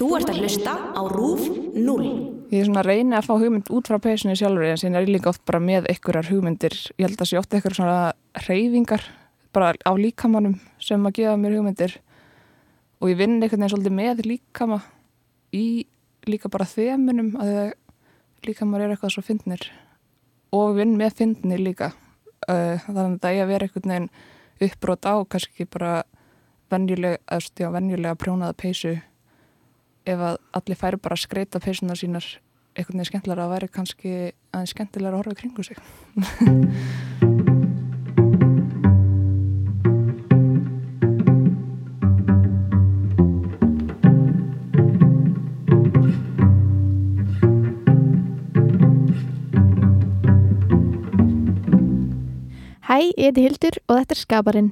Þú ert að hlusta á RÚF 0. Ég er svona að reyna að fá hugmynd út frá peysunni sjálfur en síðan er ég líka oft bara með einhverjar hugmyndir. Ég held að sé oft einhverjar svona reyfingar bara á líkamannum sem að gefa mér hugmyndir og ég vinn einhvern veginn svolítið með líkama í líka bara þemunum að líkamar er eitthvað svo fyndnir og vinn með fyndnir líka. Þannig að er að vera einhvern veginn uppbrót á kannski bara venjulega, venjulega prjónaða peysu ef að allir færi bara að skreita peysuna sínar einhvern veginn skemmtilega að væri kannski aðeins skemmtilega að horfa kringu sig Hæ, ég heiti Hildur og þetta er Skaparinn.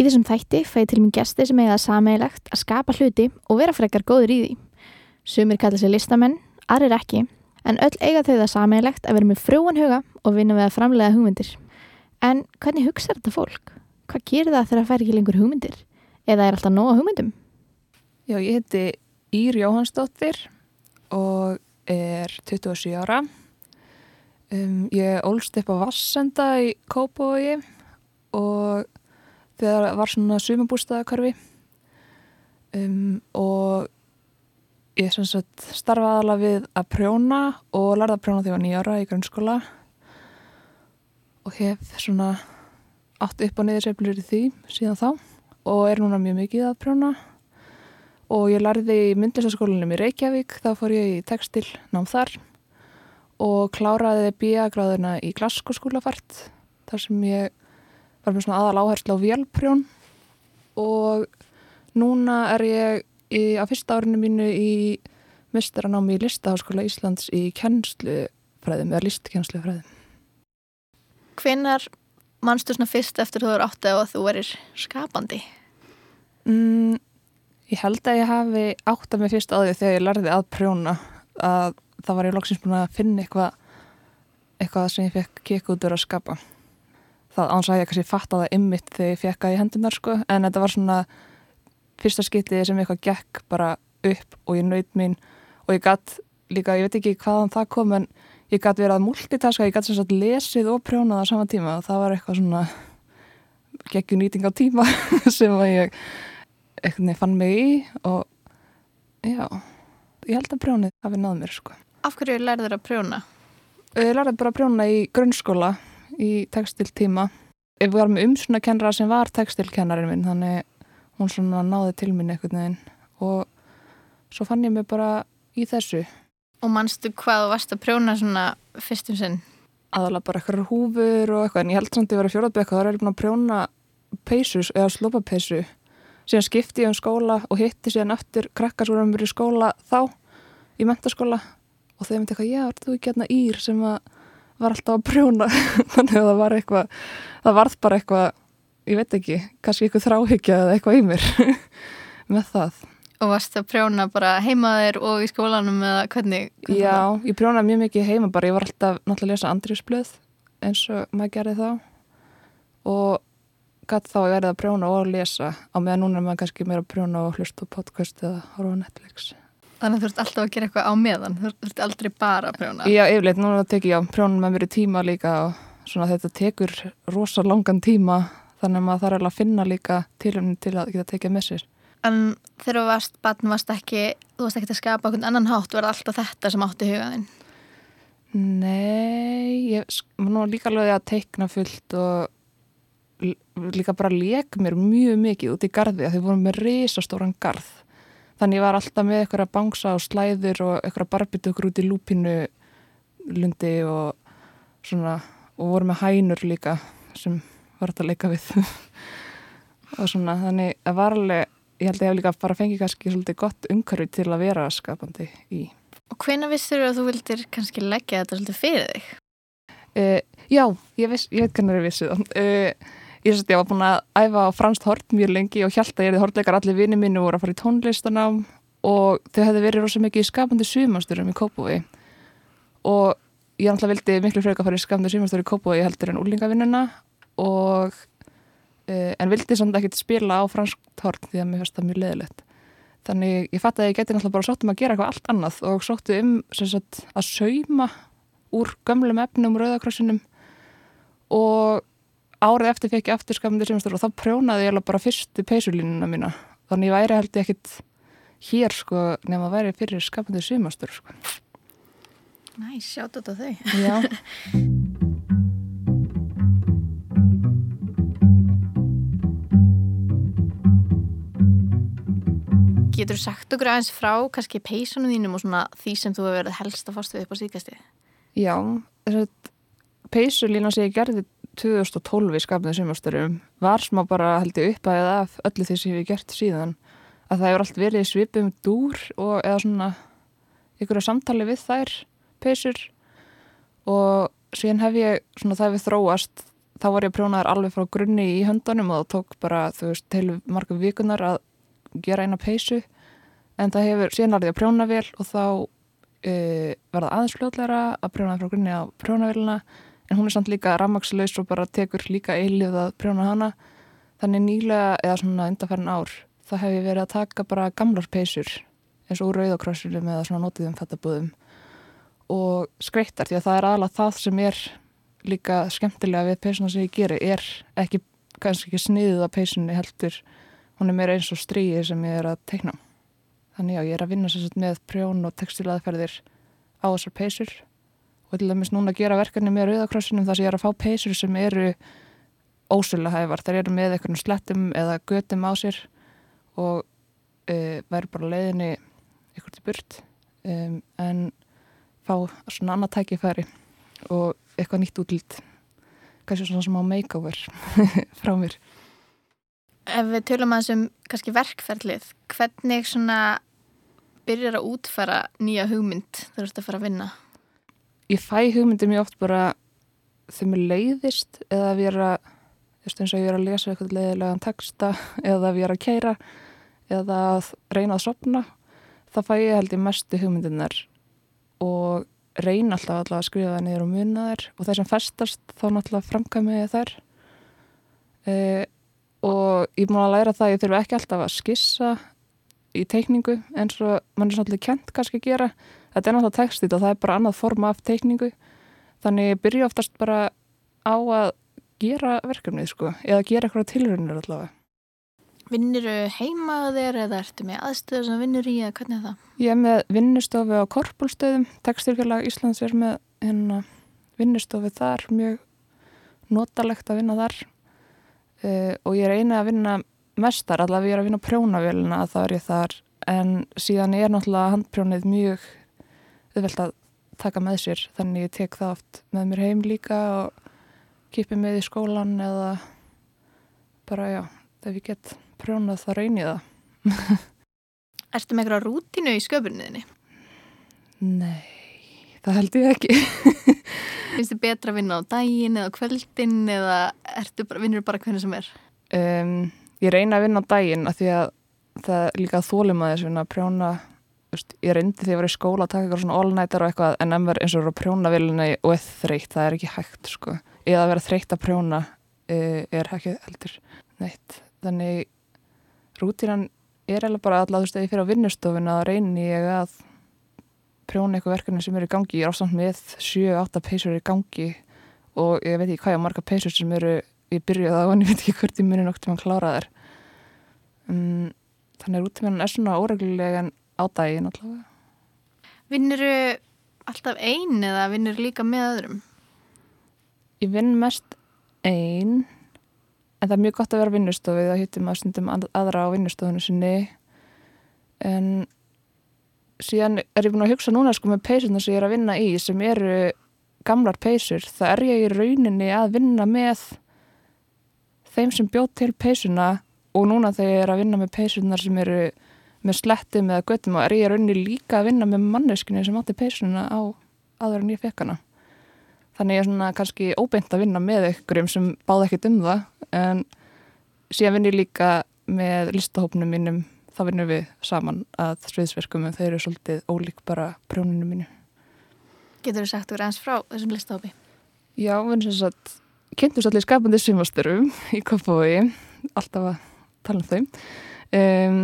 Í þessum þætti fæði til mér gæsti sem eiga það sameigilegt að skapa hluti og vera frekar góður í því. Sumir kalla sér listamenn, aðrir ekki, en öll eiga þau það sameigilegt að vera með frúan huga og vinna við að framlega hugmyndir. En hvernig hugsa þetta fólk? Hvað gerir það þegar það fær ekki lengur hugmyndir? Eða er alltaf nóga hugmyndum? Já, ég heiti Ír Jóhannsdóttir og er 27 ára. Um, ég ólst upp á Vassenda í Kópói og þegar var svona sumabústaðakörfi um, og ég sagt, starfaði alveg við að prjóna og lærði að prjóna þegar ég var nýjára í grunnskóla og hef svona átt upp og niður seflur í því síðan þá og er núna mjög mikið að prjóna. Og ég lærði í myndlistaskólanum í Reykjavík, þá fór ég í textil nám þar og kláraði bíagráðuna í glasskóskólafart þar sem ég var með svona aðal áherslu á vélprjón. Og núna er ég í, á fyrsta árinu mínu í mistaranámi í Listaháskóla Íslands í kennslufræðum eða listkennslufræðum. Hvinnar mannstu svona fyrst eftir þú eru átti og þú erir skapandi? Mm, ég held að ég hafi átt að mig fyrst á því þegar ég lærði að prjóna að það var ég loksins búin að finna eitthvað eitthvað sem ég fekk kikk út úr að skapa það áns að ég kannski fatt að það ymmit þegar ég fekk að í hendunar sko en þetta var svona fyrsta skiptið sem eitthvað gekk bara upp og ég naut mín og ég gætt líka, ég veit ekki hvaðan það kom en ég gætt verið að multitaska ég gætt sem sagt lesið og prjónað á sama tíma og það var eitthvað svona geggjur nýting á tíma sem að ég eitthvað fann mig í og já, ég held að prjónið hafi náð mér sko Af hverju lærður að prjóna? Ég lærði bara að prjóna í grunnskóla í textiltíma. Ég var með umsuna kennara sem var textilkennarin minn þannig hún svona náði til minn eitthvað neginn og svo fann ég mig bara í þessu. Og mannstu hvað þú varst að prjóna svona fyrstum sinn? Aðalega bara eitthvað húfur og eitthvað en ég held samt að ég var að og það er búin að prjóna peysus eða slopapeysu. Síðan skipti ég um skóla og hitti síðan aftur krakkasúrum verið skóla þá í mentaskóla og þau myndi eitthvað, já, er þú ekki hérna ír sem var alltaf að prjóna þannig að það var eitthvað það varð bara eitthvað, ég veit ekki kannski eitthvað þráhyggja eða eitthvað í mér með það Og varst það að prjóna bara heimaðir og í skólanum eða hvernig? hvernig Já, ég prjónaði mjög mikið heima bara, ég var alltaf náttúrulega að lesa Andriðsblöð eins og maður gerði þá og gæti þá að verða að prjóna og að lesa á meðan núna er maður kannski meira að prjóna og hlusta podcast eða horfa Netflix Þannig að þú ert alltaf að gera eitthvað á meðan, þú ert aldrei bara að prjóna. Já, yfirleitt, núna tek ég á prjónum með mér í tíma líka og svona þetta tekur rosa langan tíma þannig að maður þarf alveg að finna líka tilumni til að geta tekið með sér. En þegar þú varst barn, varst ekki, þú varst ekki að skapa okkur annan hátt, var alltaf þetta sem átti hugaðinn? Nei, ég var nú líka alveg að teikna fullt og líka bara leik mér mjög mikið út í gardi að þau voru með risastóran garð þannig ég var alltaf með eitthvað að bangsa og slæður og eitthvað að barbita okkur út í lúpinu lundi og svona og voru með hænur líka sem var þetta að leika við. Og svona þannig að var alveg ég held að ég hef líka bara fengið kannski svolítið gott umhverfi til að vera skapandi í. Og hvena vissir þú að þú vildir kannski leggja þetta svolítið fyrir þig? Uh, já, ég, viss, ég veit hvernig það er vissið uh, Ég, ég var búin að æfa á franskt hort mjög lengi og hjálta ég er því hortleikar allir vinni mínu voru að fara í tónlistanám og þau hefði verið rosa mikið í skapandi sumasturum í Kópúi og ég náttúrulega vildi miklu freka að fara í skapandi sumastur í Kópúi heldur en úlingavinnuna og uh, en vildi samt ekki spila á franskt hort því að mér finnst það mjög leðilegt þannig ég fatt að ég geti náttúrulega bara sóttum að gera eitthvað allt annað og sóttu um sagt, að sauma úr gömlum efnum rauðakrossinum og árið eftir fekk ég aftur skamandi sumastur og þá prjónaði ég bara fyrstu peysulínuna mína. Þannig ég væri held ég ekkit hér sko nefn að væri fyrir skamandi sumastur sko. Næ, sjátt þetta þau. Já Getur þú sagt okkur aðeins frá kannski peysunum þínum og svona því sem þú hefur verið helst að fást við upp á síðkasti? Já, þess að peysulína sem ég gerði 2012 í skapnið sumasturum var smá bara held ég uppæðið af öllu því sem ég hef gert síðan að það hefur allt verið svipum dúr og eða svona ykkur að samtali við þær peysur og síðan hef ég svona það við þróast þá var ég prjónaður alveg frá grunni í höndunum og það tók bara þú veist til marga vikunar að gera eina peysu en það hefur alveg að prjóna vel og þá e, verða aðeins fljóðleira að prjóna frá grunni á prjónavélina en hún er samt líka rammakslaus og bara tekur líka eilið að prjóna hana. Þannig nýlega eða svona undarfærin ár þá hef ég verið að taka bara gamlar peysur eins og úr rauðakrossurum eða svona notiðum fattabúðum og skreittar því að það er alveg það sem er líka skemmtilega við peysuna sem ég geri er ekki kannski ekki sniðið að peysunni heldur hún er meira eins og stríði sem ég er að teikna. Þannig já, ég er að vinna sérstaklega með prjón og textilaðferðir á þessar peysur og til dæmis núna að gera verkefni með rauðakrossinum þar sem ég er að fá peysur sem eru ósölu hæfar. Þar eru með einhvern slettum eða götum á sér og e, væri bara leiðinni ykkur til burt um, en fá svona annað tækifæri og eitthvað nýtt útlýtt kannski svona sem á makeover frá mér Ef við tölum aðeins um kannski verkferðlið, hvernig svona byrjar að útfara nýja hugmynd þegar þú ert að fara að vinna? Ég fæ hugmyndi mjög oft bara þegar mér leiðist eða að vera, eins og ég er að lesa eitthvað leiðilegan texta eða að vera að keira eða að reyna að sopna, þá fæ ég held ég mestu hugmyndinar og reyna alltaf alltaf að skrifa það niður og muna þær og það sem festast þá náttúrulega framkvæmi ég þær e, og ég er múin að læra það að ég þurfi ekki alltaf að skissa í teikningu eins og mann er svolítið kent kannski að gera. Þetta er náttúrulega textið og það er bara annað forma af teikningu. Þannig ég byrja oftast bara á að gera verkefnið sko eða gera eitthvað tilrönnir allavega. Vinnir þú heima á þér eða ertu með aðstöðu sem vinnur í eða hvernig er það? Ég er með vinnustofi á Korpulstöðum Tekstyrfélag Íslands er með hérna, vinnustofi þar. Mjög notalegt að vinna þar uh, og ég er eina að vinna mestar, allavega ég er að vinna prjónavélina þá er ég þar, en síðan er náttúrulega handprjónið mjög auðvelt að taka með sér þannig ég tek það oft með mér heim líka og kipi með í skólan eða bara já, ef ég get prjónað þá reynið það Ertu með eitthvað rútinu í sköpunniðinni? Nei, það held ég ekki Finnst þið betra að vinna á daginn eða kvöldin eða bara, vinnur bara hvernig sem er? um, Ég reyna að vinna á daginn af því að það er líka þólum að þess að prjóna veist, ég reyndi því að ég var í skóla að taka eitthvað svona all-nightar og eitthvað en emver eins og eru að prjóna vilina og er þreytt, það er ekki hægt sko. eða að vera þreytt að prjóna uh, er ekki heldur neitt þannig rútínan er eða bara alltaf þú veist að ég fyrir á vinnustofun að reyni ég að prjóna eitthvað verkefni sem eru í gangi ég er ástand með 7-8 peysur í gangi og ég veit ekki hvað ég á marga peysur sem eru, ég byrjuði á en ég veit ekki hvert ég muni nokt til að klára þær. Um, þannig rútínan er svona óreglulega en á daginn allavega. Vinnur þú alltaf einn eða vinnur líka með öðrum? Ég vinn mest einn en það er mjög gott að vera á vinnustofu þá hittum maður stundum aðra á vinnustofunum sinni. En síðan er ég búin að hugsa núna sko með peysuna sem ég er að vinna í sem eru gamlar peysur það er ég í rauninni að vinna með þeim sem bjóð til peysuna og núna þegar ég er að vinna með peysunar sem eru með slettum eða göttum og er ég í rauninni líka að vinna með manneskinu sem átti peysuna á aður en ég fekk hana. Þannig ég er svona kannski óbeint að vinna með ykkurum sem báða ekkert um það en síðan vinn ég líka með listahópnum mínum þá vinnum við saman að sviðsverkum en þeir eru svolítið ólík bara prjóninu mínu. Getur þú sagt úr eins frá þessum listahópi? Já, við erum sem sagt kynntum svolítið skapandi svimasturum í Kofavogi alltaf að tala um þau. Um,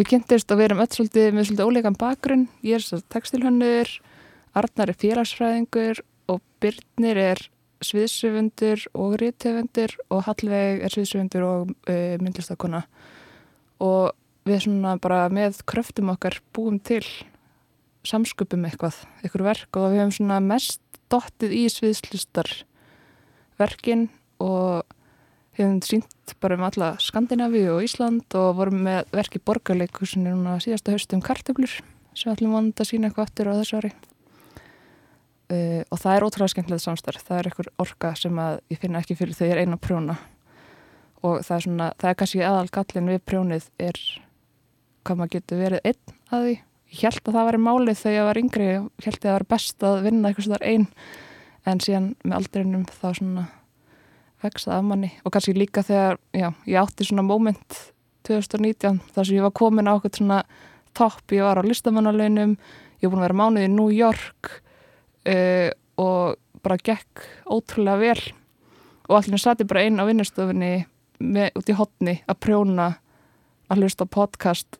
við kynntist og við erum öll svolítið með svolítið óleikan bakgrunn. Ég er svo textilhönnur Arnar er félagsfræðingur og Byrnir er sviðsöfundur og rítöfundur og Hallveig er sviðsöfundur og uh, myndlistakona og við svona bara með kröftum okkar búum til samsköpum eitthvað, eitthvað verk og við hefum svona mest dottið í sviðslistar verkin og hefum sínt bara um alla Skandinavi og Ísland og vorum með verki borgarleikusinu núna síðasta haustum kartöflur sem ætlum vanda að sína eitthvað aftur á þessu ári. Uh, og það er ótrúlega skemmtilegt samstarf. Það er eitthvað orka sem að ég finna ekki fyrir þegar ég er eina prjóna. Og það er svona, það er kannski aðal gallin við prjónið er hvað maður getur verið einn að því. Ég held að það væri málið þegar ég var yngri ég held að það var best að vinna eitthvað svona einn en síðan með aldrinum þá svona vexað af manni. Og kannski líka þegar já, ég átti svona moment 2019 þar sem ég var komin á okkur svona topp, ég var á listamannalaunum ég var búin að vera mánuð í New York uh, og bara gekk ótrúlega vel. Og allir ég bara einn á vinnustofinni út í hotni að prjóna að hlusta podcast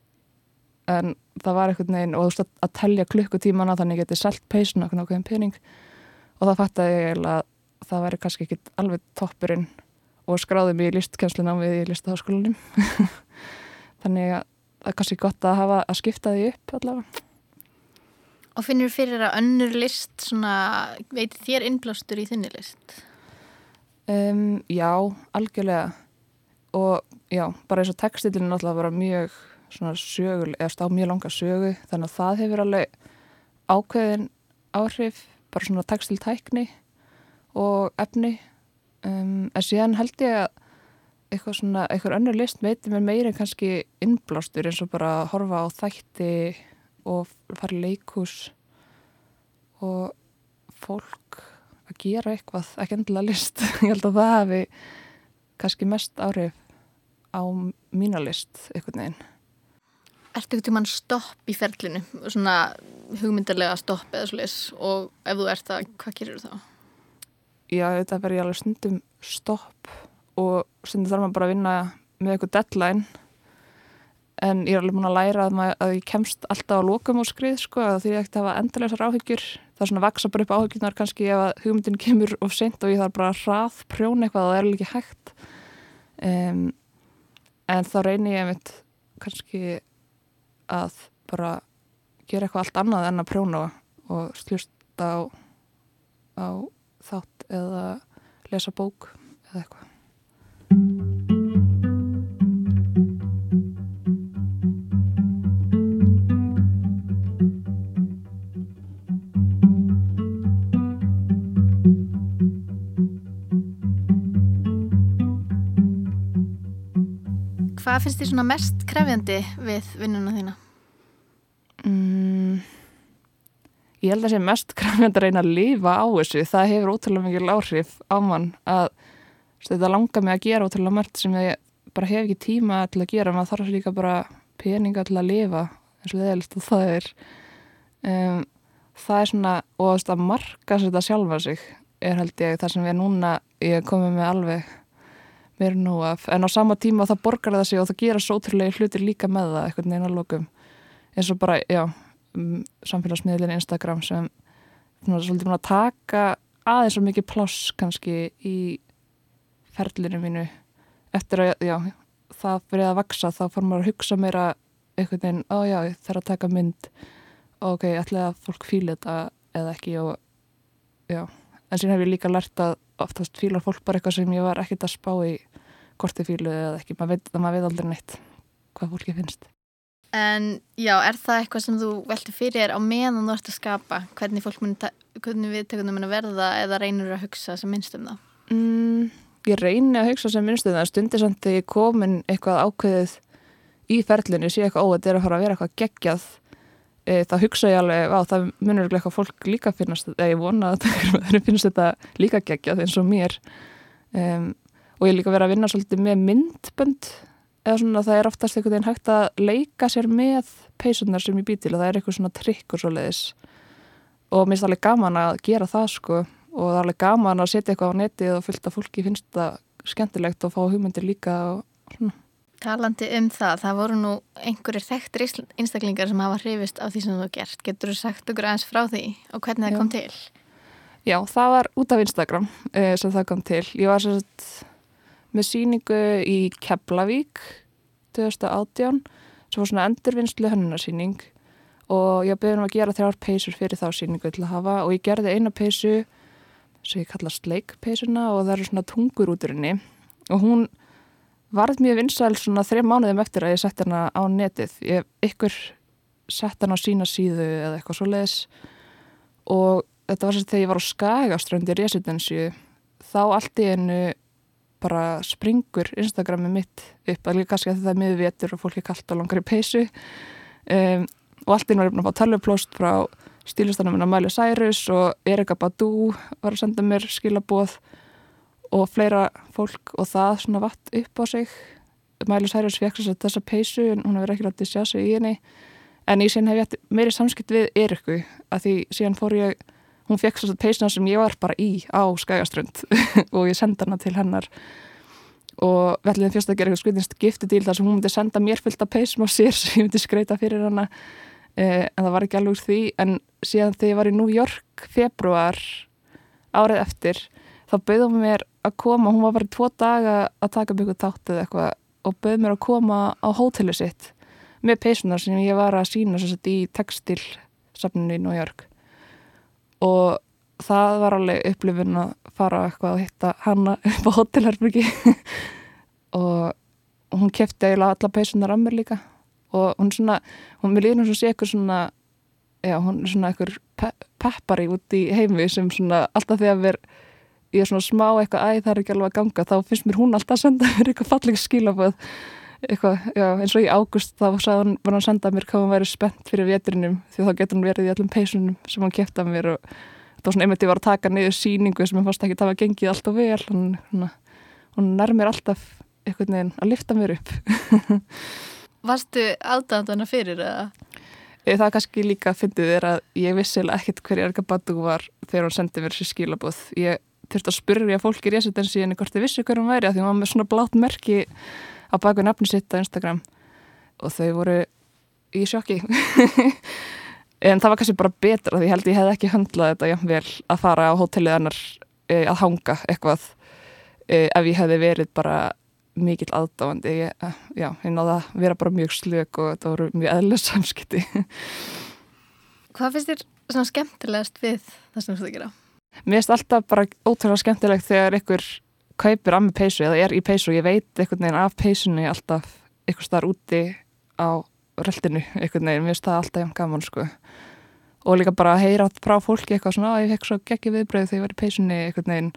en það var eitthvað neginn og þú veist að tellja klukkutímana þannig að ég geti selt peysun okkur nákvæðin pening. Og það fætti ég að það væri kannski ekki alveg toppurinn og skráði mig í listkjænsluna við í listaháskólanum. Þannig að það er kannski gott að hafa að skipta því upp allavega. Og finnir fyrir að önnur list svona, veitir þér innblástur í þinni list? Um, já, algjörlega. Og já, bara eins og textilin náttúrulega bara mjög svona sögul, eða stá mjög langa sögu þannig að það hefur alveg ákveðin áhrif bara svona textiltækni og efni. Um, en síðan held ég að eitthvað svona, eitthvað önnur list veitir mér meira en kannski innblástur eins og bara horfa á þætti og fara í leikús og fólk að gera eitthvað, ekki endilega list. Ég held að það hefði kannski mest áhrif á mína list eitthvað neginn Ertu ekkert um hann stopp í ferlinu, svona hugmyndarlega stopp eða svolítið og ef þú ert það, hvað gerir þú þá? Já, þetta verður ég alveg stundum stopp og stundum þarf maður bara að vinna með eitthvað deadline. En ég er alveg múin að læra að, maður, að ég kemst alltaf á lókum og skrið sko, því ég ekkert hafa endurleisar áhyggjur. Það er svona að vaksa bara upp áhyggjurnar kannski ef að hugmyndin kemur of sent og ég þarf bara að hrað prjón eitthvað og það er ekki hægt. Um, en þá reynir ég mitt kannski að bara gera eitthvað allt annað en að prjóna og slústa á, á þátt eða lesa bók eða eitthvað. Hvað finnst þið svona mest krefjandi við vinnuna þína? Mm, ég held að það sé mest krefjandi að reyna að lifa á þessu. Það hefur ótrúlega mikil áhrif á mann að þetta langar mig að gera ótrúlega mörgt sem ég bara hef ekki tíma til að gera. Maður þarf líka bara peninga til að lifa eins og leðilegt og það er. Um, það er svona, og að marka þetta sjálfa sig er held ég það sem við núna, ég komið með alveg mér nú af, en á sama tíma það borgar það sig og það gera svo ótrúlega hlutir líka með það eitthvað neina lokum. Eins og bara, já, um, samfélagsmiðlinn Instagram sem svona, svolítið að taka aðeins svo mikið pláss kannski í ferlinu mínu. Eftir að, já, það verið að vaksa þá fór maður að hugsa mér að eitthvað neina, ó já, ég þarf að taka mynd. Og ok, ætlaði að fólk fýla þetta eða ekki? Og já, en síðan hef ég líka lært að oftast fýlar fólk bara eitthvað sem ég var ekkert að spá í korti fílu eða ekki, maður veit, maður veit aldrei neitt hvað fólki finnst. En já, er það eitthvað sem þú velti fyrir á meðan þú ert að skapa hvernig fólk mun, hvernig viðtökunum mun að verða eða reynur að hugsa sem minnst um það? Mm, ég reynir að hugsa sem minnst um það, stundir samt þegar ég komin eitthvað ákveðið í ferlinu, sé eitthvað ó, þetta er að fara að vera eitthvað geggjað e, þá hugsa ég alveg, á það munur eitthvað fólk líka finnast, eða ég vona að það finnst þetta líka geggjað eins og mér um, og ég líka verið að vinna svolítið með myndbönd eða svona það er oftast einhvern veginn hægt að leika sér með peysunar sem ég bý til og það er eitthvað svona trikkur svo leiðis og mér finnst það alveg gaman að gera það sko og það er alveg gaman að setja eitthvað á netið og fylgta fólki finnst það skemmtilegt og fá hugmyndir líka og svona. Talandi um það, það voru nú einhverjir þekktir einstaklingar sem hafa hrifist af því sem þú gert. Getur þú sagt okkur aðeins frá því og hvernig það Já. kom til? Já, það var út af Instagram uh, sem það kom til. Ég var sérst með síningu í Keflavík 2018 sem var svona endurvinnslu hönnunarsýning og ég beði um að gera þrjár peysur fyrir þá síningu til að hafa og ég gerði eina peysu sem ég kalla sleikpeysuna og það eru svona tungur út úr henni og hún varð mjög vinsæl svona þrejum mánuðum eftir að ég sett hana á netið. Ég ykkur sett hana á sína síðu eða eitthvað svo leiðis og þetta var sérst þegar ég var á Skagaströnd í residensju þá allt í einu bara springur Instagrami mitt upp líka kannski að það er miður vetur og fólk er kallt og langar í peysu. Um, og allt í einu var ég búin að fá tölvuplóst frá stílistanum minna Mæli Cyrus og Erika Badu var að senda mér skilaboð og fleira fólk og það svona vatt upp á sig. Mæli Cyrus fekk þess að peysu en hún hefur ekki látið sjá sig í henni. En í sín hef ég meiri samskipt við Eriku að því síðan fór ég hún fekk svo peysina sem ég var bara í á Skagaströnd og ég senda hana til hennar. Og ætlum fyrst að gera eitthvað skvitinst giftidíl þar sem hún myndi senda mér fullt af peysum á sér sem ég myndi skreita fyrir hana. Eh, en það var ekki alveg því. En síðan þegar ég var í New York februar árið eftir þá bauðum mér að koma hún var bara tvo daga að taka byggu tátt eða eitthvað og bauð mér að koma á hótelu sitt með peysunar sem ég var að sína sett í textilsafninu í New York. Og það var alveg upplifun að fara eitthvað að hitta hanna upp á hótelherbyrgi og hún kefti eiginlega alla peysunar af mér líka. Og hún svona, hún með líðnum svo sé eitthvað svona já, hún er svona eitthvað pe peppari út í heimi sem svona alltaf þegar við ég er svona smá eitthvað, æ það er ekki alveg að ganga þá finnst mér hún alltaf að senda mér eitthvað falleg skilaföð eitthvað, já, eins og í águst þá hún, var hann að senda mér hvað hún væri spennt fyrir veturinnum því þá getur hún verið í allum peysunum sem hann kefti af mér og það var svona einmitt ég var að taka niður síningu sem ég fannst ekki að það var gengið alltaf vel hún, hún, hún nær mér alltaf einhvern veginn að lifta mér upp Varstu aðdæðandana fyrir eða? Eh, Það kannski líka fyndið er að ég vissilega ekkert hverja Erika Badu var þegar hún sendið mér sér skilabóð. Ég þurfti að spyrja fólk í residensi henni hvort þið vissi hver hún væri að því var með svona blátt merki á baku nafni sitt á Instagram og þau voru í sjokki. en það var kannski bara betra því ég held ég hef ekki höndlað þetta jafn vel að fara á hótelið hennar e, að hanga eitthvað e, ef ég hefði verið bara mikill aðdáandi ég, eh, já, ég náði að vera bara mjög slök og þetta voru mjög eðlega samskipti Hvað finnst þér svona skemmtilegast við það sem þú ert að gera? Mér finnst alltaf bara ótrúlega skemmtilegt þegar einhver kaupir að með peysu eða er í peysu og ég veit einhvern veginn af peysunni alltaf einhver starf úti á röldinu einhvern veginn, mér finnst það alltaf jafn gaman sko. Og líka bara að heyra frá fólki eitthvað svona að ég fekk svo geggi viðbröð þegar ég var í peysunni einhvern veginn.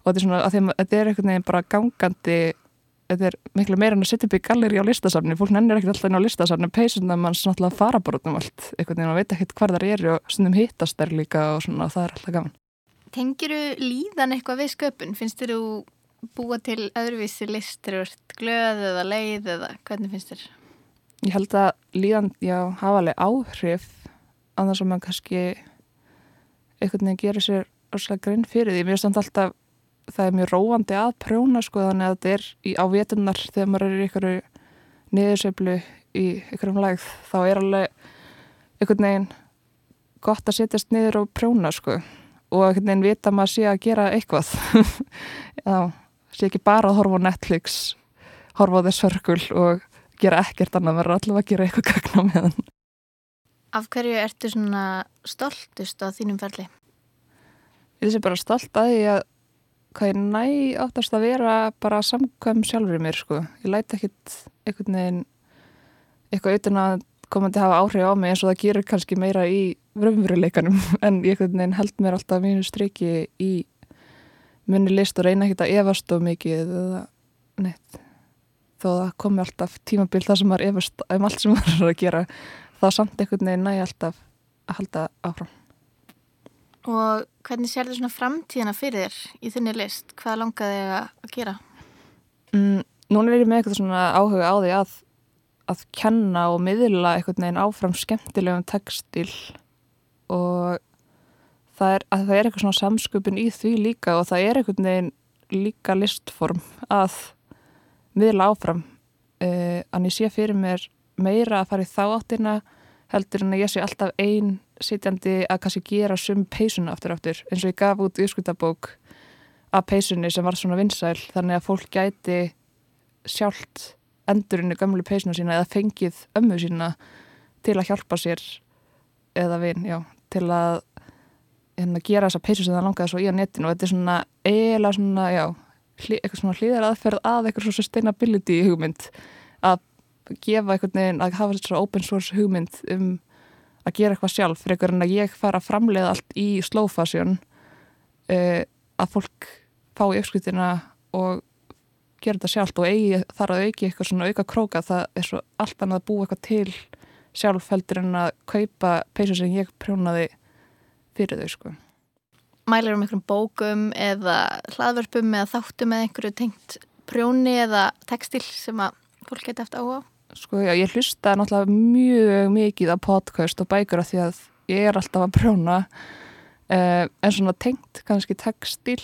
Og þetta er svona að að þetta er einhvern veginn bara gangandi þetta er miklu meira en að setja upp í galleri á listasafni. Fólk nennir ekkert alltaf inn á listasafni. Peysunna manns náttúrulega fara bara út um allt einhvern veginn og veit ekkert hvar þar eru og stundum hittast þær líka og svona það er alltaf gaman Tengiru líðan eitthvað við sköpun? Finnst þér þú búa til öðruvísi listir, ert glöð eða leið eða hvernig finnst þér? Ég held að líðan, já, hafa alveg áhrif að það sem maður kannski einhvern veginn gerir sér rosalega grein fyrir því. Mér finnst alltaf, það er mjög róandi að prjóna sko þannig að þetta er í, á vetunar þegar maður er einhverju niðurseflu í einhverjum lægð þá er alveg einhvern veginn gott að setjast niður og prjóna sko og einhvern veginn vita að maður sé að gera eitthvað já, sé ekki bara að horfa á Netflix horfa á þess hörkul og gera ekkert annað, maður er allavega að gera eitthvað gagna með hann. Af hverju ertu svona stoltust á þínum ferli? Ég þessi bara stolt að því að hvað ég næ áttast að vera bara samkvæm sjálfur í mér sko. Ég læti ekkit einhvern veginn eitthvað utan að komandi hafa áhrif á mig eins og það gerir kannski meira í raunveruleikanum en ég held mér alltaf mínu striki í munni list og reyna ekkit að efast of mikið eða neitt þó það komi alltaf tímabil það sem maður efast um allt sem er að gera þá samt einhvern veginn næ alltaf að halda áfram. Og hvernig sér þið svona framtíðina fyrir þér í þinni list? Hvað langaði þig að gera? Mm, núna er ég með eitthvað svona áhuga á því að, að kenna og miðla einhvern veginn áfram skemmtilegum textil og það er, það er eitthvað svona samsköpun í því líka og það er einhvern veginn líka listform að miðla áfram. Uh, en ég sé fyrir mér meira að fara í þá áttina heldur en að ég sé alltaf ein sitjandi að kannski gera sum peysuna aftur aftur eins og ég gaf út yrskutabók af peysunni sem var svona vinsæl þannig að fólk gæti sjálft endurinn í gömlu peysuna sína eða fengið ömmu sína til að hjálpa sér eða vin, já, til að hérna, gera þessa peysu sem það langaði svo í að netinu og þetta er svona eiginlega svona, já, hlý, eitthvað svona hlýðar aðferð að eitthvað svona sustainability hugmynd. Að gefa einhvern veginn, að hafa þetta svona open source hugmynd um að gera eitthvað sjálf fyrir einhvern veginn að ég fara að framleiða allt í slow fashion uh, að fólk fá í uppskritina og gera þetta sjálf og eigi, þar að auki eitthvað svona auka króka það er svo allt annað að búa eitthvað til sjálf heldur en að kaupa peysu sem ég prjónaði fyrir þau sko. Mælir um einhverjum bókum eða hlaðverpum eða þáttum eða einhverju tengt prjóni eða textil sem að fólk geti eftir áhuga? Sko já, ég hlusta náttúrulega mjög mikið á podcast og bækur af því að ég er alltaf að prjóna uh, en svona tengt kannski textil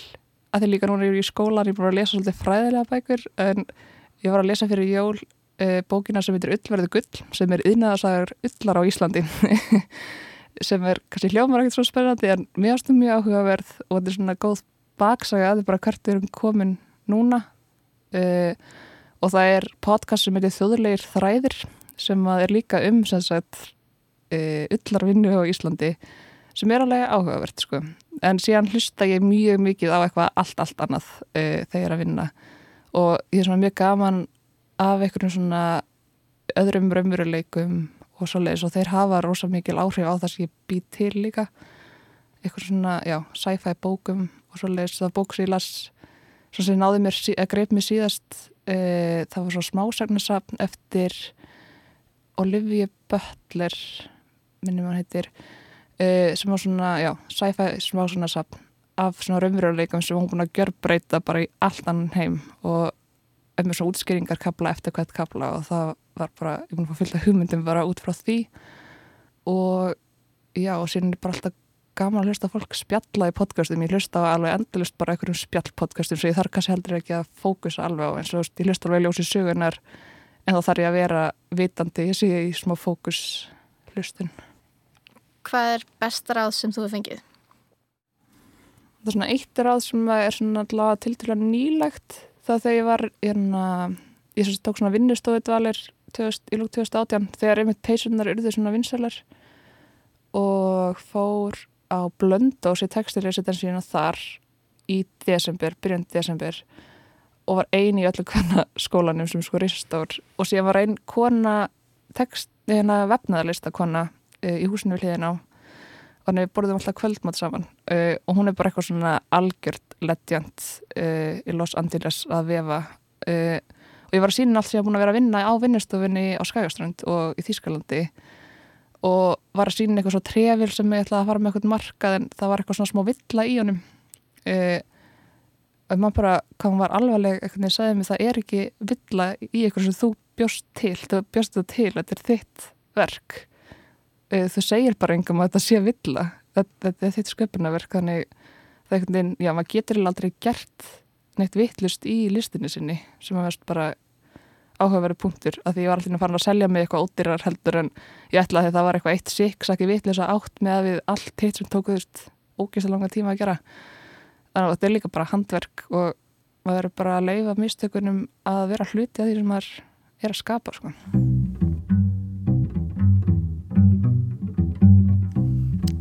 að því líka núna er ég í skólan, ég er búin að lesa svolítið fræðilega bækur en ég var að lesa fyrir jól bókina sem heitir Ullverðu gull sem er yðnaðarsagur Ullar á Íslandi sem er kannski hljómar ekkert svo spennandi en mér ástum mjög áhugaverð og þetta er svona góð baksaga að þið bara hvert erum komin núna. Uh, og það er podcast sem heitir Þjóðurleir þræðir sem er líka um sagt uh, Ullarvinnu á Íslandi sem er alveg áhugavert sko. En síðan hlusta ég mjög mikið á eitthvað allt, allt annað uh, þegar að vinna. Og ég er svona mjög gaman af einhvern svona öðrum raunveruleikum og svoleiðis og þeir hafa rosa mikil áhrif á það sem ég bý til líka. Eitthvað svona, já, sci-fi bókum og svoleiðis, það bók sem ég las svo sem náði mér, að greip mér síðast uh, það var svo smásagnarsapn eftir Olivia Butler minnum hann heitir uh, sem var svona, já, sci-fi smásagnarsapn af svona raunveruleikum sem hún búin að gjörbreyta bara í allt annan heim og með svona útskýringar kapla eftir hvert kapla og það var bara, ég búin að fá fylgta hugmyndum bara út frá því. Og já, og síðan er bara alltaf gaman að hlusta fólk spjalla í podcastum. Ég hlusta á alveg endalust bara einhverjum spjallpodcastum svo ég þarf kannski heldur ekki að fókusa alveg á eins og ég hlusta alveg ljósið sögunar en þá þarf ég að vera vitandi ég sé í smá fókus hlustun Hvað er besta ráð sem þú hefði fengið? Það er svona eitt ráð sem er svona allavega til til að nýlegt það þegar ég var hérna, ég svo tók svona vinnustofudvalir í lúk 2018 þegar einmitt peysunar urðu svona vinsælar og fór á blöndós í textilresidenssíuna þar í desember, byrjun desember og var eini í öllu hverna skólanum sem sko risastór og síðan var einn kona text, hérna vefnaðarlista kona e, í húsinu við hliðin á þannig við borðum alltaf kvöldmátt saman. Uh, og hún er bara eitthvað svona algjört legend uh, í Los Angeles að vefa. Uh, og ég var að sína allt sem ég hafa búin að vera að vinna á vinnustofunni á Skægaströnd og í Þýskalandi og var að sína eitthvað svo trefil sem ég ætlaði að fara með eitthvað markað en það var eitthvað svona smá villa í honum. Og maður bara, hvað hún var alvarleg eitthvað en ég sagði mig það er ekki villa í eitthvað sem þú bjóst til, þú bjóst þú til, þetta er þitt verk þú segir bara engum að þetta sé villa þetta, er þitt sköpunarverk þannig það er einhvern veginn, já maður getur aldrei gert neitt vittlust í listinni sinni sem að verðst bara áhugaveru punktur að því ég var alltaf að fara að selja mig eitthvað ódýrar heldur en ég ætla að það var eitthvað eitt sikk sakki vittlust átt með að við allt hitt sem tókuðust ógæst að langa tíma að gera þannig að þetta er líka bara handverk og maður verður bara að leifa mistökunum að vera hluti að því sem maður er að skapa sko.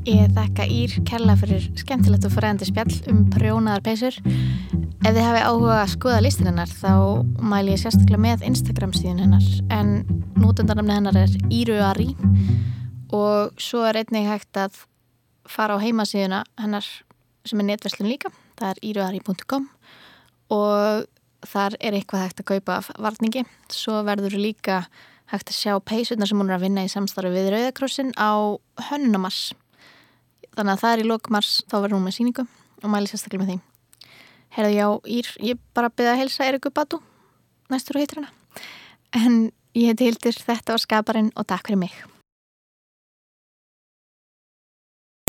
Ég þakka Ír kella fyrir skemmtilegt og fræðandi spjall um prjónaðar peysur. Ef þið hafi áhuga að skoða listin hennar þá mæl ég sérstaklega með Instagram síðan hennar. En nútendarnamni hennar er Íruari og svo er einnig hægt að fara á heimasíðuna hennar sem er netverslun líka, það er íruari.com og þar er eitthvað hægt að kaupa af varningi. Svo verður líka hægt að sjá peysurnar sem hún er að vinna í samstarfi við Rauðakrossin á Hönnumars þannig að það er í lokmars þá verður hún með síningu og mæli sérstaklega með því. Herðu já, Ír, ég bara byrja að helsa Eriku Batu næstur og heitur hana. En ég heiti Hildur, þetta var Skaparinn og takk fyrir mig